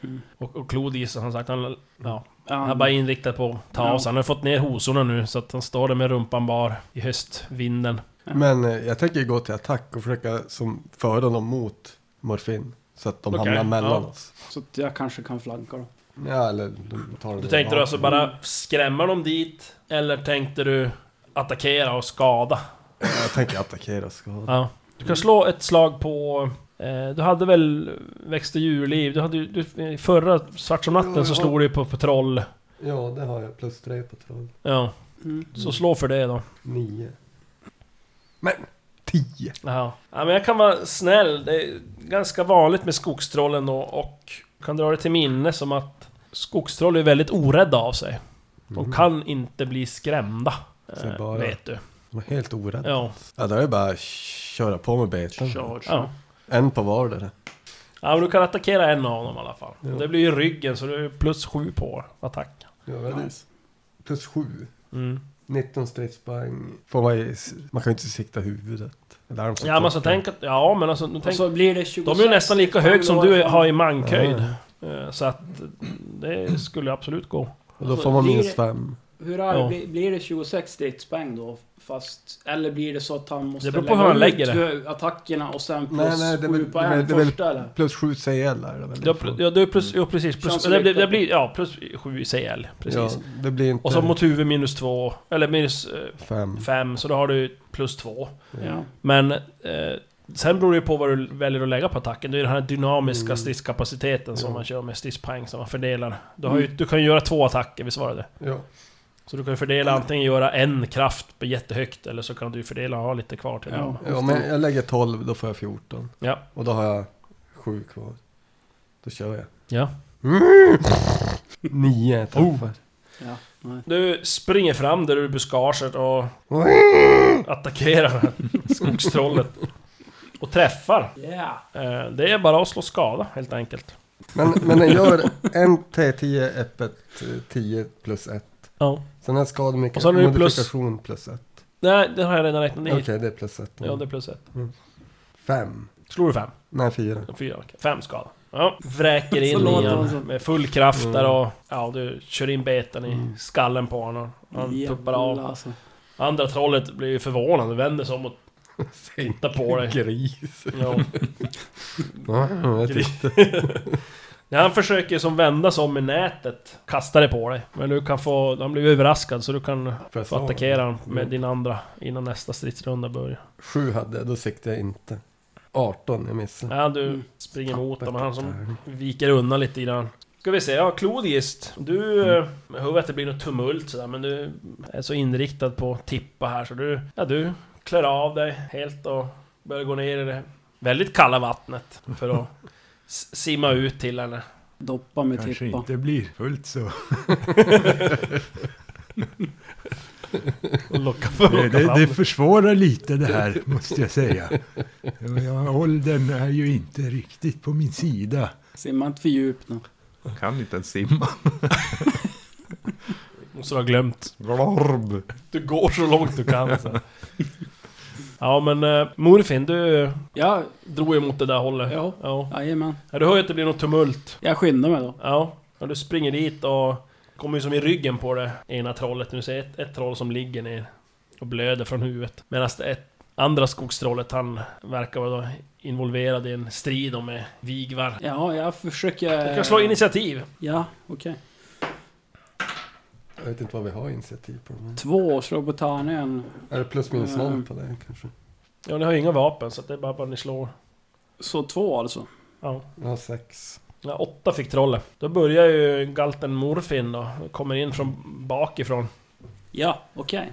Speaker 3: Mm.
Speaker 2: Och, och Klodis, han sagt, han, ja, han är bara inriktad på att ta
Speaker 3: Ja.
Speaker 2: oss. Han har fått ner hosorna nu, så att han står där med rumpan bar i höstvinden.
Speaker 5: Men eh, jag tänker gå till attack och försöka som föra dem mot morfin. Så att de
Speaker 2: Okej,
Speaker 5: hamnar mellan
Speaker 2: ja.
Speaker 5: oss.
Speaker 3: Så att jag kanske kan flanka då.
Speaker 5: Ja, eller de tar
Speaker 2: Du tänkte du alltså bara skrämma dem dit? Eller tänkte du attackera och skada?
Speaker 5: Jag tänker attackera skada.
Speaker 2: Ja. Du kan slå ett slag på... Eh, du hade väl växt och djurliv? Du hade. Du, förra Svart som natten
Speaker 5: Ja,
Speaker 2: så slog
Speaker 5: har-
Speaker 2: du ju på, på troll.
Speaker 5: Ja, det har jag. Plus tre på troll.
Speaker 2: Ja.
Speaker 3: Mm.
Speaker 2: Så slå för det då.
Speaker 5: Nio. Men! Tio!
Speaker 2: Ja. ja, men jag kan vara snäll. Det är ganska vanligt med skogstrollen då och kan dra det till minne som att skogstroll är väldigt orädda av sig. De
Speaker 5: Mm.
Speaker 2: kan inte bli skrämda.
Speaker 5: Så
Speaker 2: Eh,
Speaker 5: bara-
Speaker 2: vet du.
Speaker 5: De är helt orädda.
Speaker 2: Ja.
Speaker 5: Ja, då är det bara att köra på med beten.
Speaker 3: Kör, kör.
Speaker 2: ja.
Speaker 5: En på vardera.
Speaker 2: Ja, men du kan attackera en av dem i alla fall.
Speaker 5: Ja.
Speaker 2: Det blir ju ryggen, så du är plus sju på attack.
Speaker 5: Ja,
Speaker 3: Nice.
Speaker 5: plus sju.
Speaker 2: Mm.
Speaker 5: 19 stridspoäng. Får man, ju, man kan ju inte sikta huvudet. Eller så
Speaker 2: Ja, men
Speaker 5: korta?
Speaker 2: tänk att... Ja, men alltså... Tänk,
Speaker 3: så blir det 26.
Speaker 2: de är ju nästan lika hög som du har i mankhöjd.
Speaker 5: Ja.
Speaker 2: Eh, Så att det skulle absolut gå.
Speaker 5: Och då
Speaker 3: Alltså,
Speaker 5: får man
Speaker 3: blir
Speaker 5: minus
Speaker 3: det-
Speaker 5: fem.
Speaker 3: Hur är det?
Speaker 2: Ja.
Speaker 3: Blir, blir det 26 stridspoäng då? Fast... Eller blir det så att han måste
Speaker 2: Det beror på hur han lägger det.
Speaker 3: attackerna och sen plus
Speaker 5: Nej, nej, det är
Speaker 3: 7
Speaker 5: väl-
Speaker 3: på
Speaker 5: det
Speaker 3: en
Speaker 5: det
Speaker 3: första eller?
Speaker 5: Plus sju CL är det väl?
Speaker 2: Ja, det är plus... Ja, precis. Plus, det, blir- det
Speaker 3: riktigt.
Speaker 2: blir... Ja, plus sju i CL. Precis.
Speaker 5: Ja, det blir inte
Speaker 2: Och så mot huvud minus två. Eller minus eh,
Speaker 5: fem.
Speaker 2: fem, så då har du plus två.
Speaker 3: Ja.
Speaker 2: Men... Eh, sen beror det ju på vad du väljer att lägga på attacken. Det är den här dynamiska
Speaker 5: Mm.
Speaker 2: stridskapaciteten som
Speaker 5: Ja.
Speaker 2: man kör med stridspoäng som man fördelar. Du, har ju, du kan ju göra två attacker, visst var det det?
Speaker 5: Ja.
Speaker 2: Så du kan fördela antingen göra en kraft på jättehögt eller så kan du fördela och ha lite kvar till
Speaker 3: Ja.
Speaker 2: dem.
Speaker 5: ja, men jag lägger 12, då får jag 14.
Speaker 2: Ja.
Speaker 5: Och då har jag sju kvar. Då kör jag.
Speaker 2: Ja.
Speaker 5: Nio träffar.
Speaker 3: Ja. Nej.
Speaker 2: Du springer fram där ur buskaget och attackerar skogstrollet. Och träffar.
Speaker 3: Yeah.
Speaker 2: Eh, Det är bara att slå skada helt enkelt.
Speaker 5: Men, men den gör en T10 öppet eh, 10 plus 1.
Speaker 2: Ja.
Speaker 5: Sen är skademodifikation
Speaker 2: Och plus-
Speaker 5: modifikation plus 1.
Speaker 2: Nej, det har jag redan räknat
Speaker 5: Okej,
Speaker 2: ner.
Speaker 5: det är plus 1.
Speaker 2: Ja, det är plus ett.
Speaker 5: Fem.
Speaker 2: Slår du fem?
Speaker 5: Nej, fyra.
Speaker 2: Fyra, okej. Fem skada. Ja, vräker in
Speaker 3: Så
Speaker 2: i
Speaker 3: låter
Speaker 2: han
Speaker 3: det så.
Speaker 2: med full kraft
Speaker 5: Mm.
Speaker 2: där och... Ja, du kör in beten i
Speaker 5: Mm.
Speaker 2: skallen på honom. Han tuppar av.
Speaker 3: Alltså.
Speaker 2: Andra trollet blir ju förvånad och vänder sig om och Titta på dig.
Speaker 5: Gris.
Speaker 2: Ja.
Speaker 5: Ja, jag tittar.
Speaker 2: Ja, han försöker som vända sig om i nätet, kasta det på dig. Men du kan få... Han blir överraskad så du kan få attackera honom med
Speaker 5: Mm.
Speaker 2: din andra innan nästa stridsrunda börjar.
Speaker 5: Sju hade jag, då siktar jag inte. 18, jag missar.
Speaker 2: Ja, du
Speaker 3: Mm.
Speaker 2: springer emot honom, han som viker undan lite grann. Ska vi se, ja Klodgist. Du... Mm. Jag hör att det blir något tumult sådär, men du är så inriktad på att tippa här så du... Ja, du klär av dig helt och börjar gå ner i det väldigt kalla vattnet för att simma ut till henne.
Speaker 3: Doppa med
Speaker 6: Kanske
Speaker 3: tippa.
Speaker 6: inte blir fullt så.
Speaker 2: Och locka, för,
Speaker 6: Det, det, det
Speaker 2: det.
Speaker 6: försvårar lite det här, måste jag säga. Ja, åldern är ju inte riktigt på min sida.
Speaker 3: Simma inte för djupt nu.
Speaker 4: Kan inte ens simma.
Speaker 2: Måste du ha glömt.
Speaker 4: Glorb.
Speaker 2: Du går så långt du kan så. Ja men uh, Morfin, du
Speaker 3: Ja,
Speaker 2: drog ju mot det där hållet.
Speaker 3: Ja.
Speaker 2: ja.
Speaker 3: jajamän.
Speaker 2: Ja, du hör ju att det blir något tumult.
Speaker 3: Jag skyndar mig då.
Speaker 2: Ja. Och du springer dit och kommer ju som i ryggen på det ena trollet. Du ser ett, ett troll som ligger ner och blöder från huvudet. Medan det ett andra skogstrollet, han verkar vara då involverad i en strid om med Vigvar.
Speaker 3: Ja, jag försöker...
Speaker 2: Du kan slå initiativ.
Speaker 3: Ja, okej.
Speaker 5: Jag vet inte vad vi har initiativ på. Men...
Speaker 3: Två, slå på tärningen.
Speaker 5: Är det plus minus noll på det kanske?
Speaker 2: Ja, ni har ju inga vapen så det är bara att ni slår.
Speaker 3: Så två alltså.
Speaker 2: Ja.
Speaker 5: Jag har sex.
Speaker 2: Ja, åtta fick trollet. Då börjar ju galten Morfin då. Kommer in från bakifrån.
Speaker 3: Ja, okej.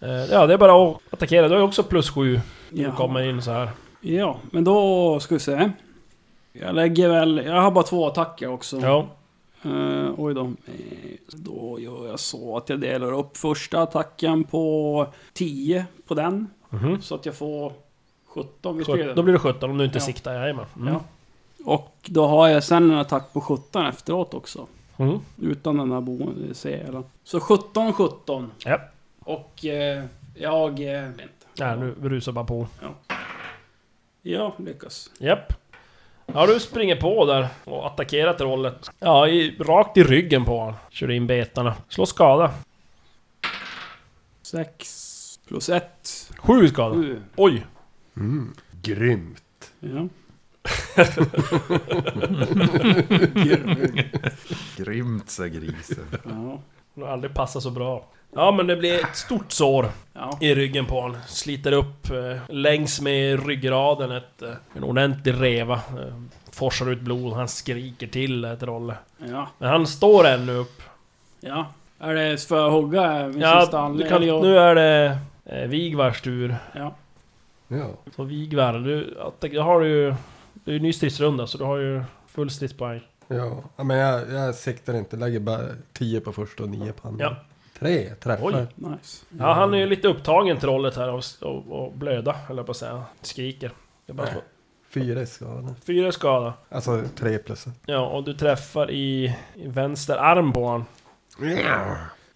Speaker 2: Eh, Ja, det är bara att attackera. Du har ju också plus sju. Du kommer in så här.
Speaker 3: Ja, men då ska vi se. Jag lägger väl... Jag har bara två attacker också.
Speaker 2: Ja.
Speaker 3: Uh, oj då. Eh, Då gör jag så att jag delar upp första attacken på 10 på den.
Speaker 2: Mhm.
Speaker 3: Så att jag får 17. Visst blir
Speaker 2: Sjut-? Då blir det 17 om du inte
Speaker 3: Ja.
Speaker 2: siktar. Jajamän. Mm.
Speaker 3: Ja. Och då har jag sen en attack på 17 efteråt också.
Speaker 2: Mm.
Speaker 3: Utan den här boen, C eller. Så 17, 17.
Speaker 2: Ja.
Speaker 3: Och eh, jag... Eh, inte.
Speaker 2: Ja, nu rusar bara på.
Speaker 3: Ja, lyckas.
Speaker 2: Japp. Ja, du springer på där och attackerar trollet. Ja, i, rakt i ryggen på honom. Kör in betarna. Slå skada.
Speaker 3: 6 plus 1.
Speaker 2: Sju skada.
Speaker 3: 7.
Speaker 2: Oj!
Speaker 5: Mm. Grymt.
Speaker 3: Ja.
Speaker 4: Grymt, sa grisen.
Speaker 3: Ja.
Speaker 2: Du har aldrig passat så bra. Ja, men det blir ett stort sår
Speaker 3: Ja.
Speaker 2: i ryggen på honom. Sliter upp eh, längs med ryggraden ett, eh, en ordentlig reva. Eh, forsar ut blod. Han skriker till eh, trollet.
Speaker 3: Ja.
Speaker 2: Men han står ännu upp.
Speaker 3: Ja. Är det för att hugga min
Speaker 2: Ja,
Speaker 3: sista anledning?
Speaker 2: kan,
Speaker 3: jag-
Speaker 2: nu är det eh, Vigvars tur.
Speaker 3: Ja.
Speaker 5: Ja.
Speaker 2: Så Vigvar, du, då har ju... Det är ju ny stridsrunda så du har ju full stridspoäng.
Speaker 5: Ja, men jag, jag siktar inte. Lägger bara 10 på första och 9 på andra.
Speaker 2: Ja.
Speaker 5: Tre träffar.
Speaker 2: Oj.
Speaker 3: Nice.
Speaker 2: Ja, han är ju lite upptagen trollet här och, och blöda, eller på att säga. Skriker. Jag bara slå.
Speaker 5: Fyra i skada.
Speaker 2: Fyra skada.
Speaker 5: Alltså tre plus.
Speaker 2: Ja, och du träffar i, i vänster arm på honom.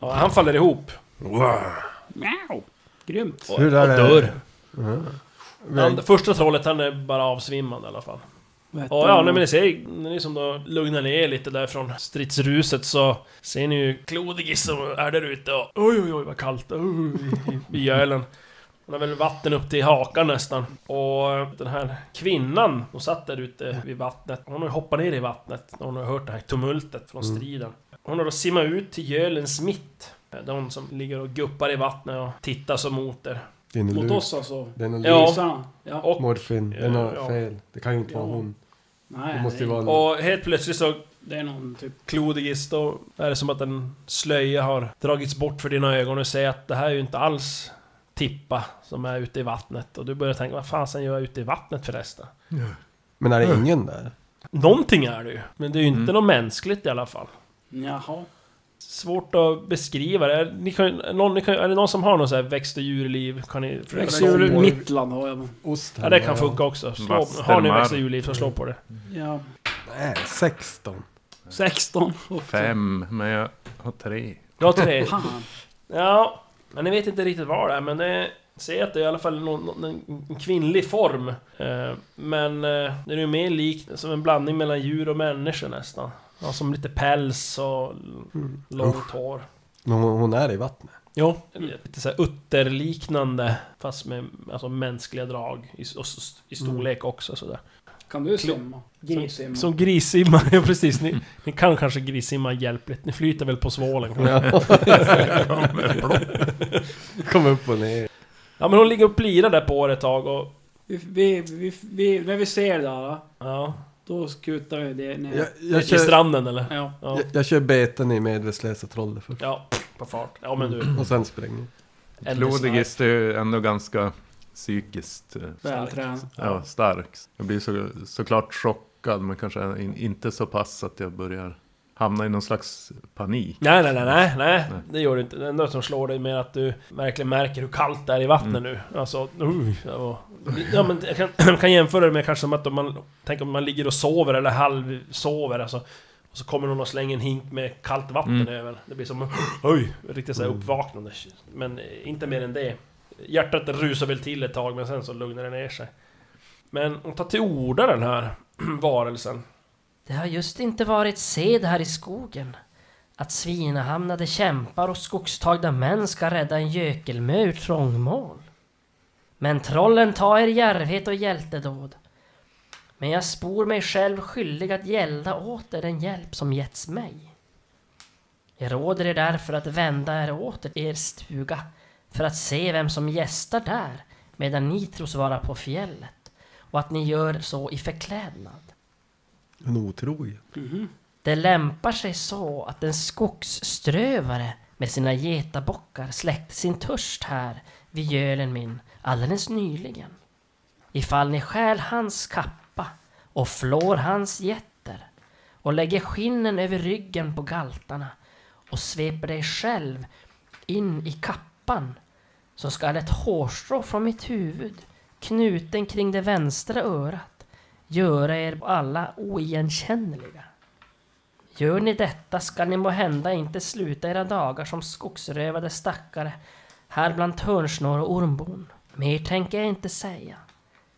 Speaker 2: Ja, han faller ihop.
Speaker 3: Miau. Grymt.
Speaker 2: Och,
Speaker 5: Hur är
Speaker 2: och
Speaker 5: det?
Speaker 2: dör.
Speaker 5: Ja.
Speaker 2: Han, första trollet, han är bara avsvimmad i alla fall. Och ja,
Speaker 3: han?
Speaker 2: när ni ser, när ni som då lugnar ner lite där från stridsruset så ser ni ju Klodigis som är där ute och oj oj oj vad kallt oj, i, i gölen. Hon har väl vatten upp till hakan nästan. Och den här kvinnan, hon satt där ute vid vattnet. Hon har hoppat ner i vattnet när hon har hört det här tumultet från striden. Hon har då simmat ut till gölens mitt. De som ligger och guppar i vattnet och tittar så mot er.
Speaker 5: Det är
Speaker 3: Mot
Speaker 5: lurt.
Speaker 3: oss alltså?
Speaker 5: Det är
Speaker 2: Ja.
Speaker 3: Ryssarna? Ja.
Speaker 2: Och,
Speaker 5: Morfin. Det är nog
Speaker 2: Ja.
Speaker 5: fel. Det kan ju inte vara
Speaker 3: Ja.
Speaker 5: hon.
Speaker 3: Nej,
Speaker 5: Det måste ju vara
Speaker 2: och helt plötsligt så
Speaker 3: det är någon typ...
Speaker 2: Klodigis, då är det som att en slöja har dragits bort för dina ögon och säger att det här är ju inte alls Tippa som är ute i vattnet. Och du börjar tänka, vad fasen gör jag ute i vattnet förresten?
Speaker 6: Ja.
Speaker 5: Men är det ingen där?
Speaker 2: Någonting är det ju, men det är ju inte
Speaker 4: Mm.
Speaker 2: något mänskligt i alla fall.
Speaker 3: Jaha.
Speaker 2: Svårt att beskriva det. Är, ni kan, någon, ni kan, är det någon som har någon sån här växt och djurliv? Kan ni försöka slå
Speaker 3: Växtdjur
Speaker 2: på det?
Speaker 3: Mittland har jag.
Speaker 5: Ost
Speaker 2: Ja, det kan funka också. Slå, har ni växt och djurliv så slå på det.
Speaker 3: Ja.
Speaker 5: Nej, 16.
Speaker 3: 16. också.
Speaker 4: Fem, men jag har tre.
Speaker 2: Jag har tre. Ja, men ni vet inte riktigt vad det är, men det... Säg att det är i alla fall någon, någon, en kvinnlig form. Eh, men eh, det är ju mer likt som en blandning mellan djur och människor nästan. Ja, som lite päls och
Speaker 5: Mm.
Speaker 2: långt hår.
Speaker 5: Men hon, hon är i vattnet.
Speaker 2: Jo, lite såhär utterliknande fast med alltså, mänskliga drag i, och i storlek också sådär.
Speaker 3: Kan du simma? Grissimma?
Speaker 2: Som grissimma, ja precis. Ni, ni kan kanske grissimma hjälpligt. Ni flyter väl på svålen?
Speaker 5: Ja. Kom upp och ner.
Speaker 2: Ja men hon ligger och plirar där på er ett tag och...
Speaker 3: Vi, vi, vi, vi, när vi ser det där,
Speaker 2: Ja.
Speaker 3: Då skutar vi det ner.
Speaker 5: Jag, jag, kör,
Speaker 2: stranden eller?
Speaker 3: Ja.
Speaker 2: Ja.
Speaker 5: jag, jag kör beten i medvetslösa trollet först.
Speaker 2: Ja, på fart. Ja men du...
Speaker 5: Och sen springer.
Speaker 4: Klodigist är ju ändå ganska psykiskt eh,
Speaker 3: Vältränad.
Speaker 4: ja, stark. Jag blir så, såklart chockad, men kanske in, inte så pass att jag börjar hamna i någon slags panik.
Speaker 2: Nej, nej, nej, nej, nej, det gör du inte. Det enda som slår dig med att du verkligen märker hur kallt det är i vattnet
Speaker 4: Mm.
Speaker 2: nu. Alltså, uh, ja, ja, men jag kan, jag kan jämföra det med kanske som att om man... Tänk om man ligger och sover eller halvsover alltså. Och så kommer någon och slänger en hink med kallt vatten
Speaker 4: Mm.
Speaker 2: över. Det blir som... Oj! Riktigt såhär uppvaknande. Men inte mer än det. Hjärtat rusar väl till ett tag, men sen så lugnar det ner sig. Men hon tar till orda den här varelsen.
Speaker 7: Det har just inte varit sed här i skogen att svinahamnade kämpar och skogstagda män ska rädda en gökelmö ur trångmål. Men trollen tar er djärvhet och hjältedåd. Men jag spor mig själv skyldig att gälda åter den hjälp som getts mig. Jag råder er därför att vända er åter till er stuga för att se vem som gästar där medan ni tros vara på fjället och att ni gör så i förklädnad.
Speaker 5: En otrogen.
Speaker 3: Mhm.
Speaker 7: Det lämpar sig så att en skogsströvare med sina getabockar släckte sin törst här vid gölen min alldeles nyligen. Ifall ni stjäl hans kappa och flår hans getter och lägger skinnen över ryggen på galtarna och sveper dig själv in i kappan så skall ett hårstrå från mitt huvud knuten kring det vänstra örat göra er alla oigenkännliga. Gör ni detta skall ni må hända inte sluta era dagar som skogsrövade stackare här bland törnsnår och ormbon. Mer tänker jag inte säga,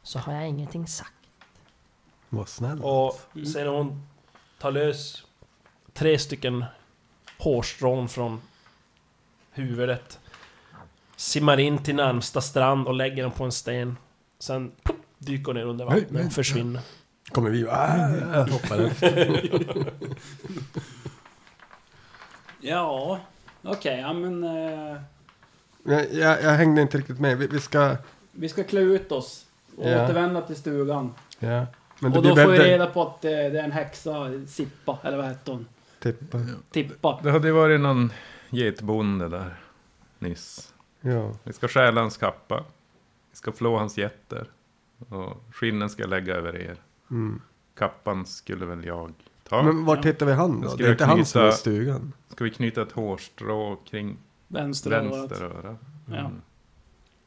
Speaker 7: så har jag ingenting sagt.
Speaker 5: Vad snäll.
Speaker 2: Och sen hon tar lös tre stycken hårstrån från huvudet. Simmar in till närmsta strand och lägger dem på en sten. Sen plopp, dyker hon ner under vattnet
Speaker 6: men-
Speaker 2: och försvinner.
Speaker 5: Kommer vi ah, hoppar efter.
Speaker 3: Ja, okej, ja men... Eh,
Speaker 5: jag, jag, jag hängde inte riktigt med. Vi, vi ska...
Speaker 3: vi ska klä ut oss och
Speaker 5: Ja.
Speaker 3: återvända till stugan.
Speaker 5: Ja. Men
Speaker 3: och då får vi reda på att eh, det är en häxa, Sippa, eller vad hette hon?
Speaker 5: tippa.
Speaker 3: Tippa.
Speaker 4: Det hade ju varit någon getbonde där nyss.
Speaker 5: Ja.
Speaker 4: Vi ska stjäla hans kappa. Vi ska flå hans getter. Och skinnen ska jag lägga över er.
Speaker 5: Mm.
Speaker 4: Kappan skulle väl jag ta.
Speaker 5: Men vart hittar vi han då?
Speaker 4: Ska
Speaker 5: Det är
Speaker 4: jag
Speaker 5: inte han som är i
Speaker 4: knyta-
Speaker 5: stugan.
Speaker 4: Ska vi knyta ett hårstrå kring
Speaker 3: Vänster
Speaker 4: öra?
Speaker 3: Ja.
Speaker 4: Mm.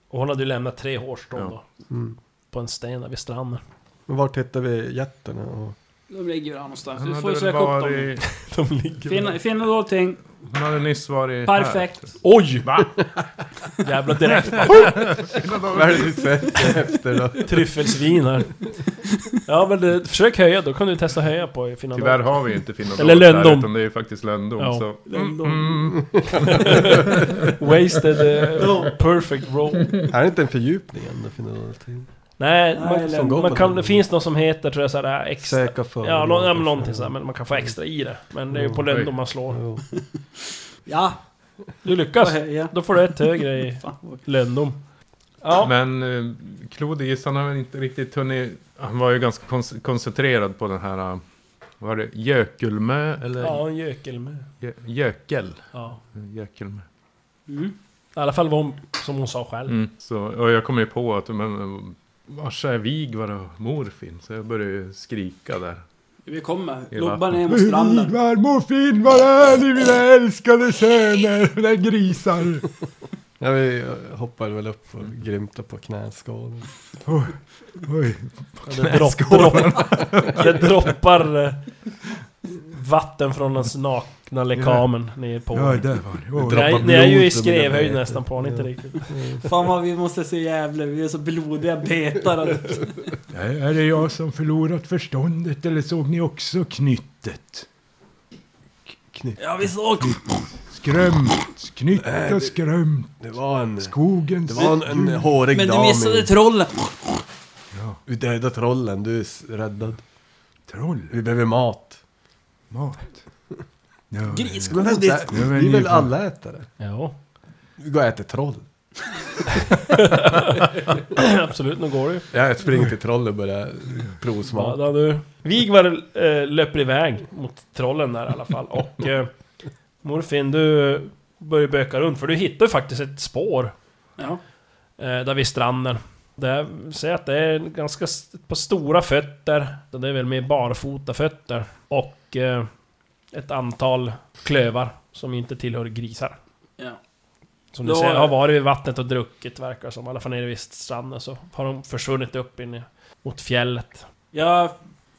Speaker 2: Och hon hade ju lämnat tre hårstrån
Speaker 4: Ja.
Speaker 2: då.
Speaker 5: Mm.
Speaker 2: På en sten där vid stranden.
Speaker 5: Men vart hittar vi getterna? Och...
Speaker 3: De ligger ju här någonstans. Du får ju söka upp dem.
Speaker 2: De ligger
Speaker 3: Finna, finna då allting.
Speaker 4: Hon hade nyss varit
Speaker 3: Perfekt.
Speaker 2: Oj! Va? Jävla direkt bara,
Speaker 5: Vad är det du söker efter då?
Speaker 2: Tryffelsvin här. Ja men det, försök höja då kan du testa höja på
Speaker 4: här.
Speaker 2: Finland.
Speaker 4: Tyvärr har vi inte Finnodol
Speaker 2: Eller
Speaker 4: där,
Speaker 2: Löndom.
Speaker 4: utan det är ju faktiskt Löndom.
Speaker 2: Ja.
Speaker 4: Så.
Speaker 3: Löndom.
Speaker 4: Mm,
Speaker 2: Wasted uh, perfect roll.
Speaker 5: Är det inte en fördjupning ändå? Någonting?
Speaker 2: Nej,
Speaker 3: Nej,
Speaker 2: man,
Speaker 5: Som
Speaker 2: man kan, det finns något som heter tror jag såhär extra...
Speaker 5: Säkra för.
Speaker 2: Ja, nå, ja men någonting sådär, men man kan få extra i det. Men det är ju på
Speaker 4: Mm.
Speaker 2: Löndom man slår.
Speaker 3: Ja,
Speaker 2: Du lyckas! Då får du ett högre i Löndom. Ja.
Speaker 4: Men uh, Klodis, han har väl inte riktigt hunnit... Han var ju ganska kons- koncentrerad på den här... Uh, vad var det? Gökelmö? Eller?
Speaker 2: Ja, en gökelmö.
Speaker 4: Gö- Gökel?
Speaker 2: Ja.
Speaker 4: Gökelmö.
Speaker 3: Mm.
Speaker 2: I alla fall vad hon, som hon sa själv.
Speaker 4: Mm. Så, och jag kom ju på att, men... Vars är Vigvar och Morfin? Så jag började ju skrika där.
Speaker 3: Vi kommer.
Speaker 4: Vattnet.
Speaker 3: ner mot stranden.
Speaker 6: Vigvar, morfin, var är ni mina älskade söner? Där grisar.
Speaker 5: Ja, vi hoppar väl upp och grymtar på knäskålen.
Speaker 6: Oj, oj.
Speaker 2: Det, dropp, dropp, det droppar eh, vatten från hans nakna lekamen ner på
Speaker 6: Ja,
Speaker 2: honom.
Speaker 6: där var det.
Speaker 2: Ni är, ni är ju i skrevhöjd nästan på honom, inte
Speaker 5: Ja.
Speaker 2: riktigt.
Speaker 3: Fan vad vi måste se jävla Vi är så blodiga betar.
Speaker 6: Är är det jag som förlorat förståndet eller såg ni också knyttet?
Speaker 5: Knytt.
Speaker 3: Ja, vi såg...
Speaker 6: skrömt. Knytt och
Speaker 5: det-
Speaker 6: skrömt.
Speaker 5: Det var en...
Speaker 6: Skogens
Speaker 5: Det var en, en
Speaker 6: djur.
Speaker 5: hårig
Speaker 3: Men du
Speaker 5: dam
Speaker 3: missade
Speaker 5: i-
Speaker 3: trollen!
Speaker 5: Vi dödade trollen, du är räddad.
Speaker 6: Troll.
Speaker 5: Vi behöver mat.
Speaker 6: Mat. Ja,
Speaker 3: Grisgodis!
Speaker 5: Det,
Speaker 6: Ja, men
Speaker 5: vi är
Speaker 6: ni
Speaker 5: väl
Speaker 6: får-
Speaker 5: alla ätare?
Speaker 2: Ja,
Speaker 5: Vi går och äter troll.
Speaker 2: absolut, nu går det ju.
Speaker 5: Jag springer till troll och börjar
Speaker 2: Ja,
Speaker 5: provsmaka.
Speaker 2: du. Vigvar eh, löper iväg mot trollen där i alla fall. Och eh, Morfin, du börjar böka runt för du hittar ju faktiskt ett spår
Speaker 3: Ja.
Speaker 2: eh, där vid stranden. Där ser att det är ganska ett par stora fötter. Det är väl mer barfota fötter. Och eh, ett antal klövar som inte tillhör grisar.
Speaker 3: ja.
Speaker 2: Som du
Speaker 3: Då-
Speaker 2: ser har varit vid vattnet och druckit verkar som. I alla fall nere vid stranden så har de försvunnit upp in i, mot fjället.
Speaker 3: Jag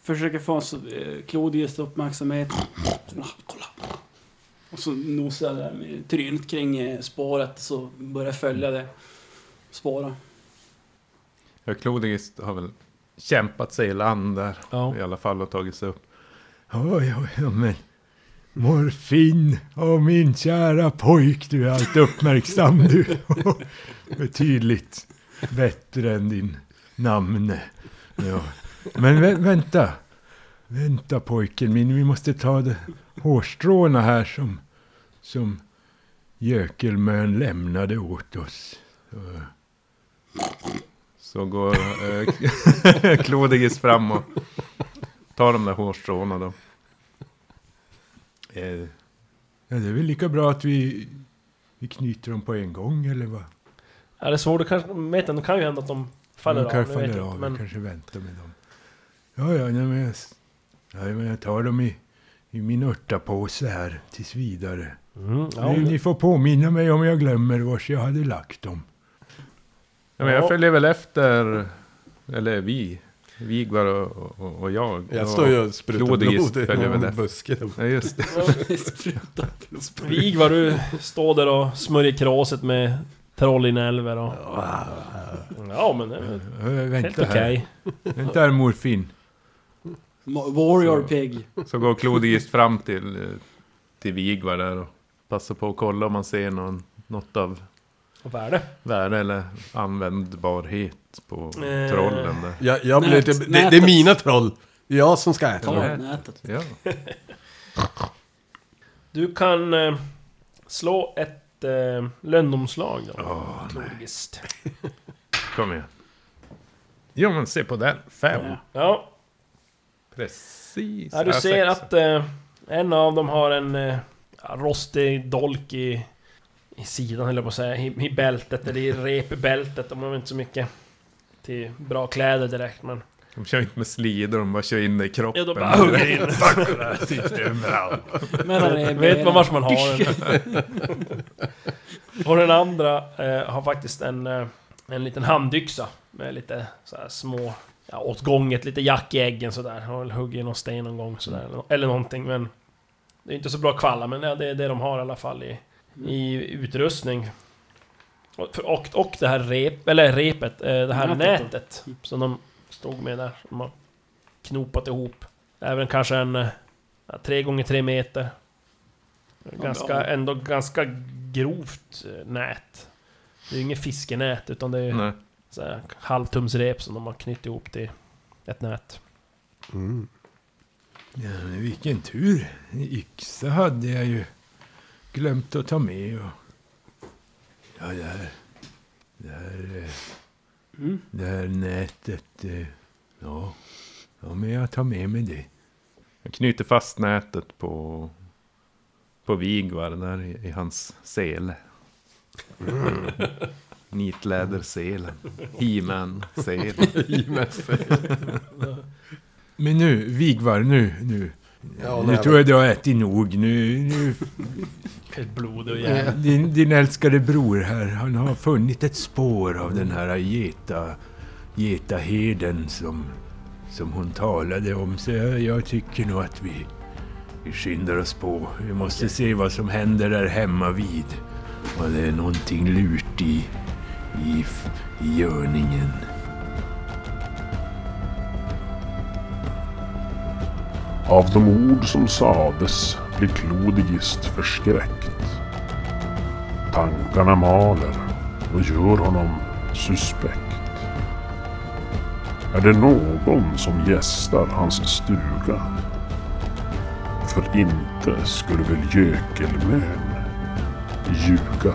Speaker 3: försöker få så, eh, Claudius uppmärksamhet. Ah, Kolla! Och så nosar jag där med trynet kring eh, spåret så börjar jag följa det. Spåra.
Speaker 4: Ja, Clodigis har väl kämpat sig i land där
Speaker 2: Ja.
Speaker 4: i alla fall och tagit sig upp.
Speaker 6: Ja, ja, ja, men morfin, åh min kära pojk, du är allt uppmärksam du. Betydligt bättre än din namne. Ja. Men vä- vänta, vänta pojken min, vi måste ta det, hårstråna här som, som Jökelmön lämnade åt oss. Så,
Speaker 4: Så går eh, äh, Clodigis fram och tar de där hårstråna då
Speaker 6: eh, ja, det är väl lika bra att vi, vi knyter dem på en gång, eller vad?
Speaker 2: Ja, det är svårt, det kanske, vet inte, det kan ju hända att de faller
Speaker 6: de
Speaker 2: av. jag vet
Speaker 6: faller
Speaker 2: inte,
Speaker 6: av,
Speaker 2: men
Speaker 6: jag kanske väntar med dem. Ja, ja, nej, men jag, ja, men jag tar dem i, i min örtapåse här tills vidare.
Speaker 2: Mm, ja,
Speaker 6: ni, ni får påminna mig om jag glömmer vars jag hade lagt dem.
Speaker 4: Ja, men jag
Speaker 2: Ja.
Speaker 4: följer väl efter, eller vi, Vigvar och, och, och jag.
Speaker 5: Jag står ju och sprutar blod i
Speaker 4: efter.
Speaker 5: buske.
Speaker 4: Ja, just det.
Speaker 2: Vigvar, du står där och smörjer kråset med trollinälvor och... Ja, men det är väl helt okej.
Speaker 6: här. Vänta här morfin.
Speaker 3: Warrior Pig.
Speaker 4: Så går Clodigis fram till, eh, till Vigvar där och passar på att kolla om man ser någon, något av
Speaker 2: Och värde.
Speaker 4: värde eller användbarhet på
Speaker 2: Eh.
Speaker 4: trollen där.
Speaker 5: Jag, jag blir
Speaker 3: Nät-
Speaker 5: lite, det, det är mina troll. Det är jag som ska äta
Speaker 3: Ta
Speaker 5: dem.
Speaker 3: nätet.
Speaker 4: Ja.
Speaker 2: Du kan eh, slå ett eh, lönnomslag då.
Speaker 4: Åh,
Speaker 2: Klodigist.
Speaker 4: Kom igen. Jo men se på den. Fem.
Speaker 3: Ja.
Speaker 2: Ja,
Speaker 4: Precis.
Speaker 2: ja, du ser
Speaker 4: sex.
Speaker 2: att eh, en av dem har en eh, ja, rostig dolk i, i sidan, eller på att säga, i, i bältet, eller i repbältet. De har inte så mycket till bra kläder direkt, men...
Speaker 4: De kör inte med slidor, de bara kör in det i kroppen.
Speaker 2: Ja, de bara hugger in.
Speaker 3: Men
Speaker 2: Vet man vars man har den? Och den andra eh, har faktiskt en, eh, en liten handyxa med lite så här små... Ja, åt gånget, lite jack i äggen sådär. Har väl huggit i någon sten någon gång sådär. Eller, eller någonting, men... Det är inte så bra kvalla, men ja, det är det de har i alla fall i, i utrustning. Och, och, och det här rep, eller repet, eh, det här
Speaker 3: Nätet
Speaker 2: nätet som de stod med där. Som har knopat ihop. Även kanske en... eh, Ja, tre gånger tre meter. Ganska, ändå ganska grovt eh, nät. Det är ju inget fiskenät utan det är så här halvtumsrep som de har knutit ihop till ett nät.
Speaker 5: Mm.
Speaker 6: Ja, men vilken tur. Yxa hade jag ju glömt att ta med. Och... Ja, det här... Det här, eh,
Speaker 3: Mm.
Speaker 6: det här nätet... eh, Ja, ja, men jag tar med mig det.
Speaker 4: Jag knyter fast nätet på, på Vigvar där i, i hans sele. Nitläderselen. He-Man-selen.
Speaker 6: Men nu, Vigvar, nu, nu.
Speaker 5: Ja,
Speaker 6: nu tror jag du har ätit nog. Nu, nu
Speaker 2: Ett blod och järn.
Speaker 6: Din, din älskade bror här, han har funnit ett spår av den här geta, getaherden som, som hon talade om. Så jag, jag tycker nog att vi, vi skyndar oss på. Vi måste se vad som händer där hemma vid. Och det är någonting lurt i, i, i görningen.
Speaker 1: Av de ord som sades fick Klodigist förskräckt. Tankarna maler och gör honom suspekt. Är det någon som gästar hans stuga? För inte skulle väl Jökelmön ljuga?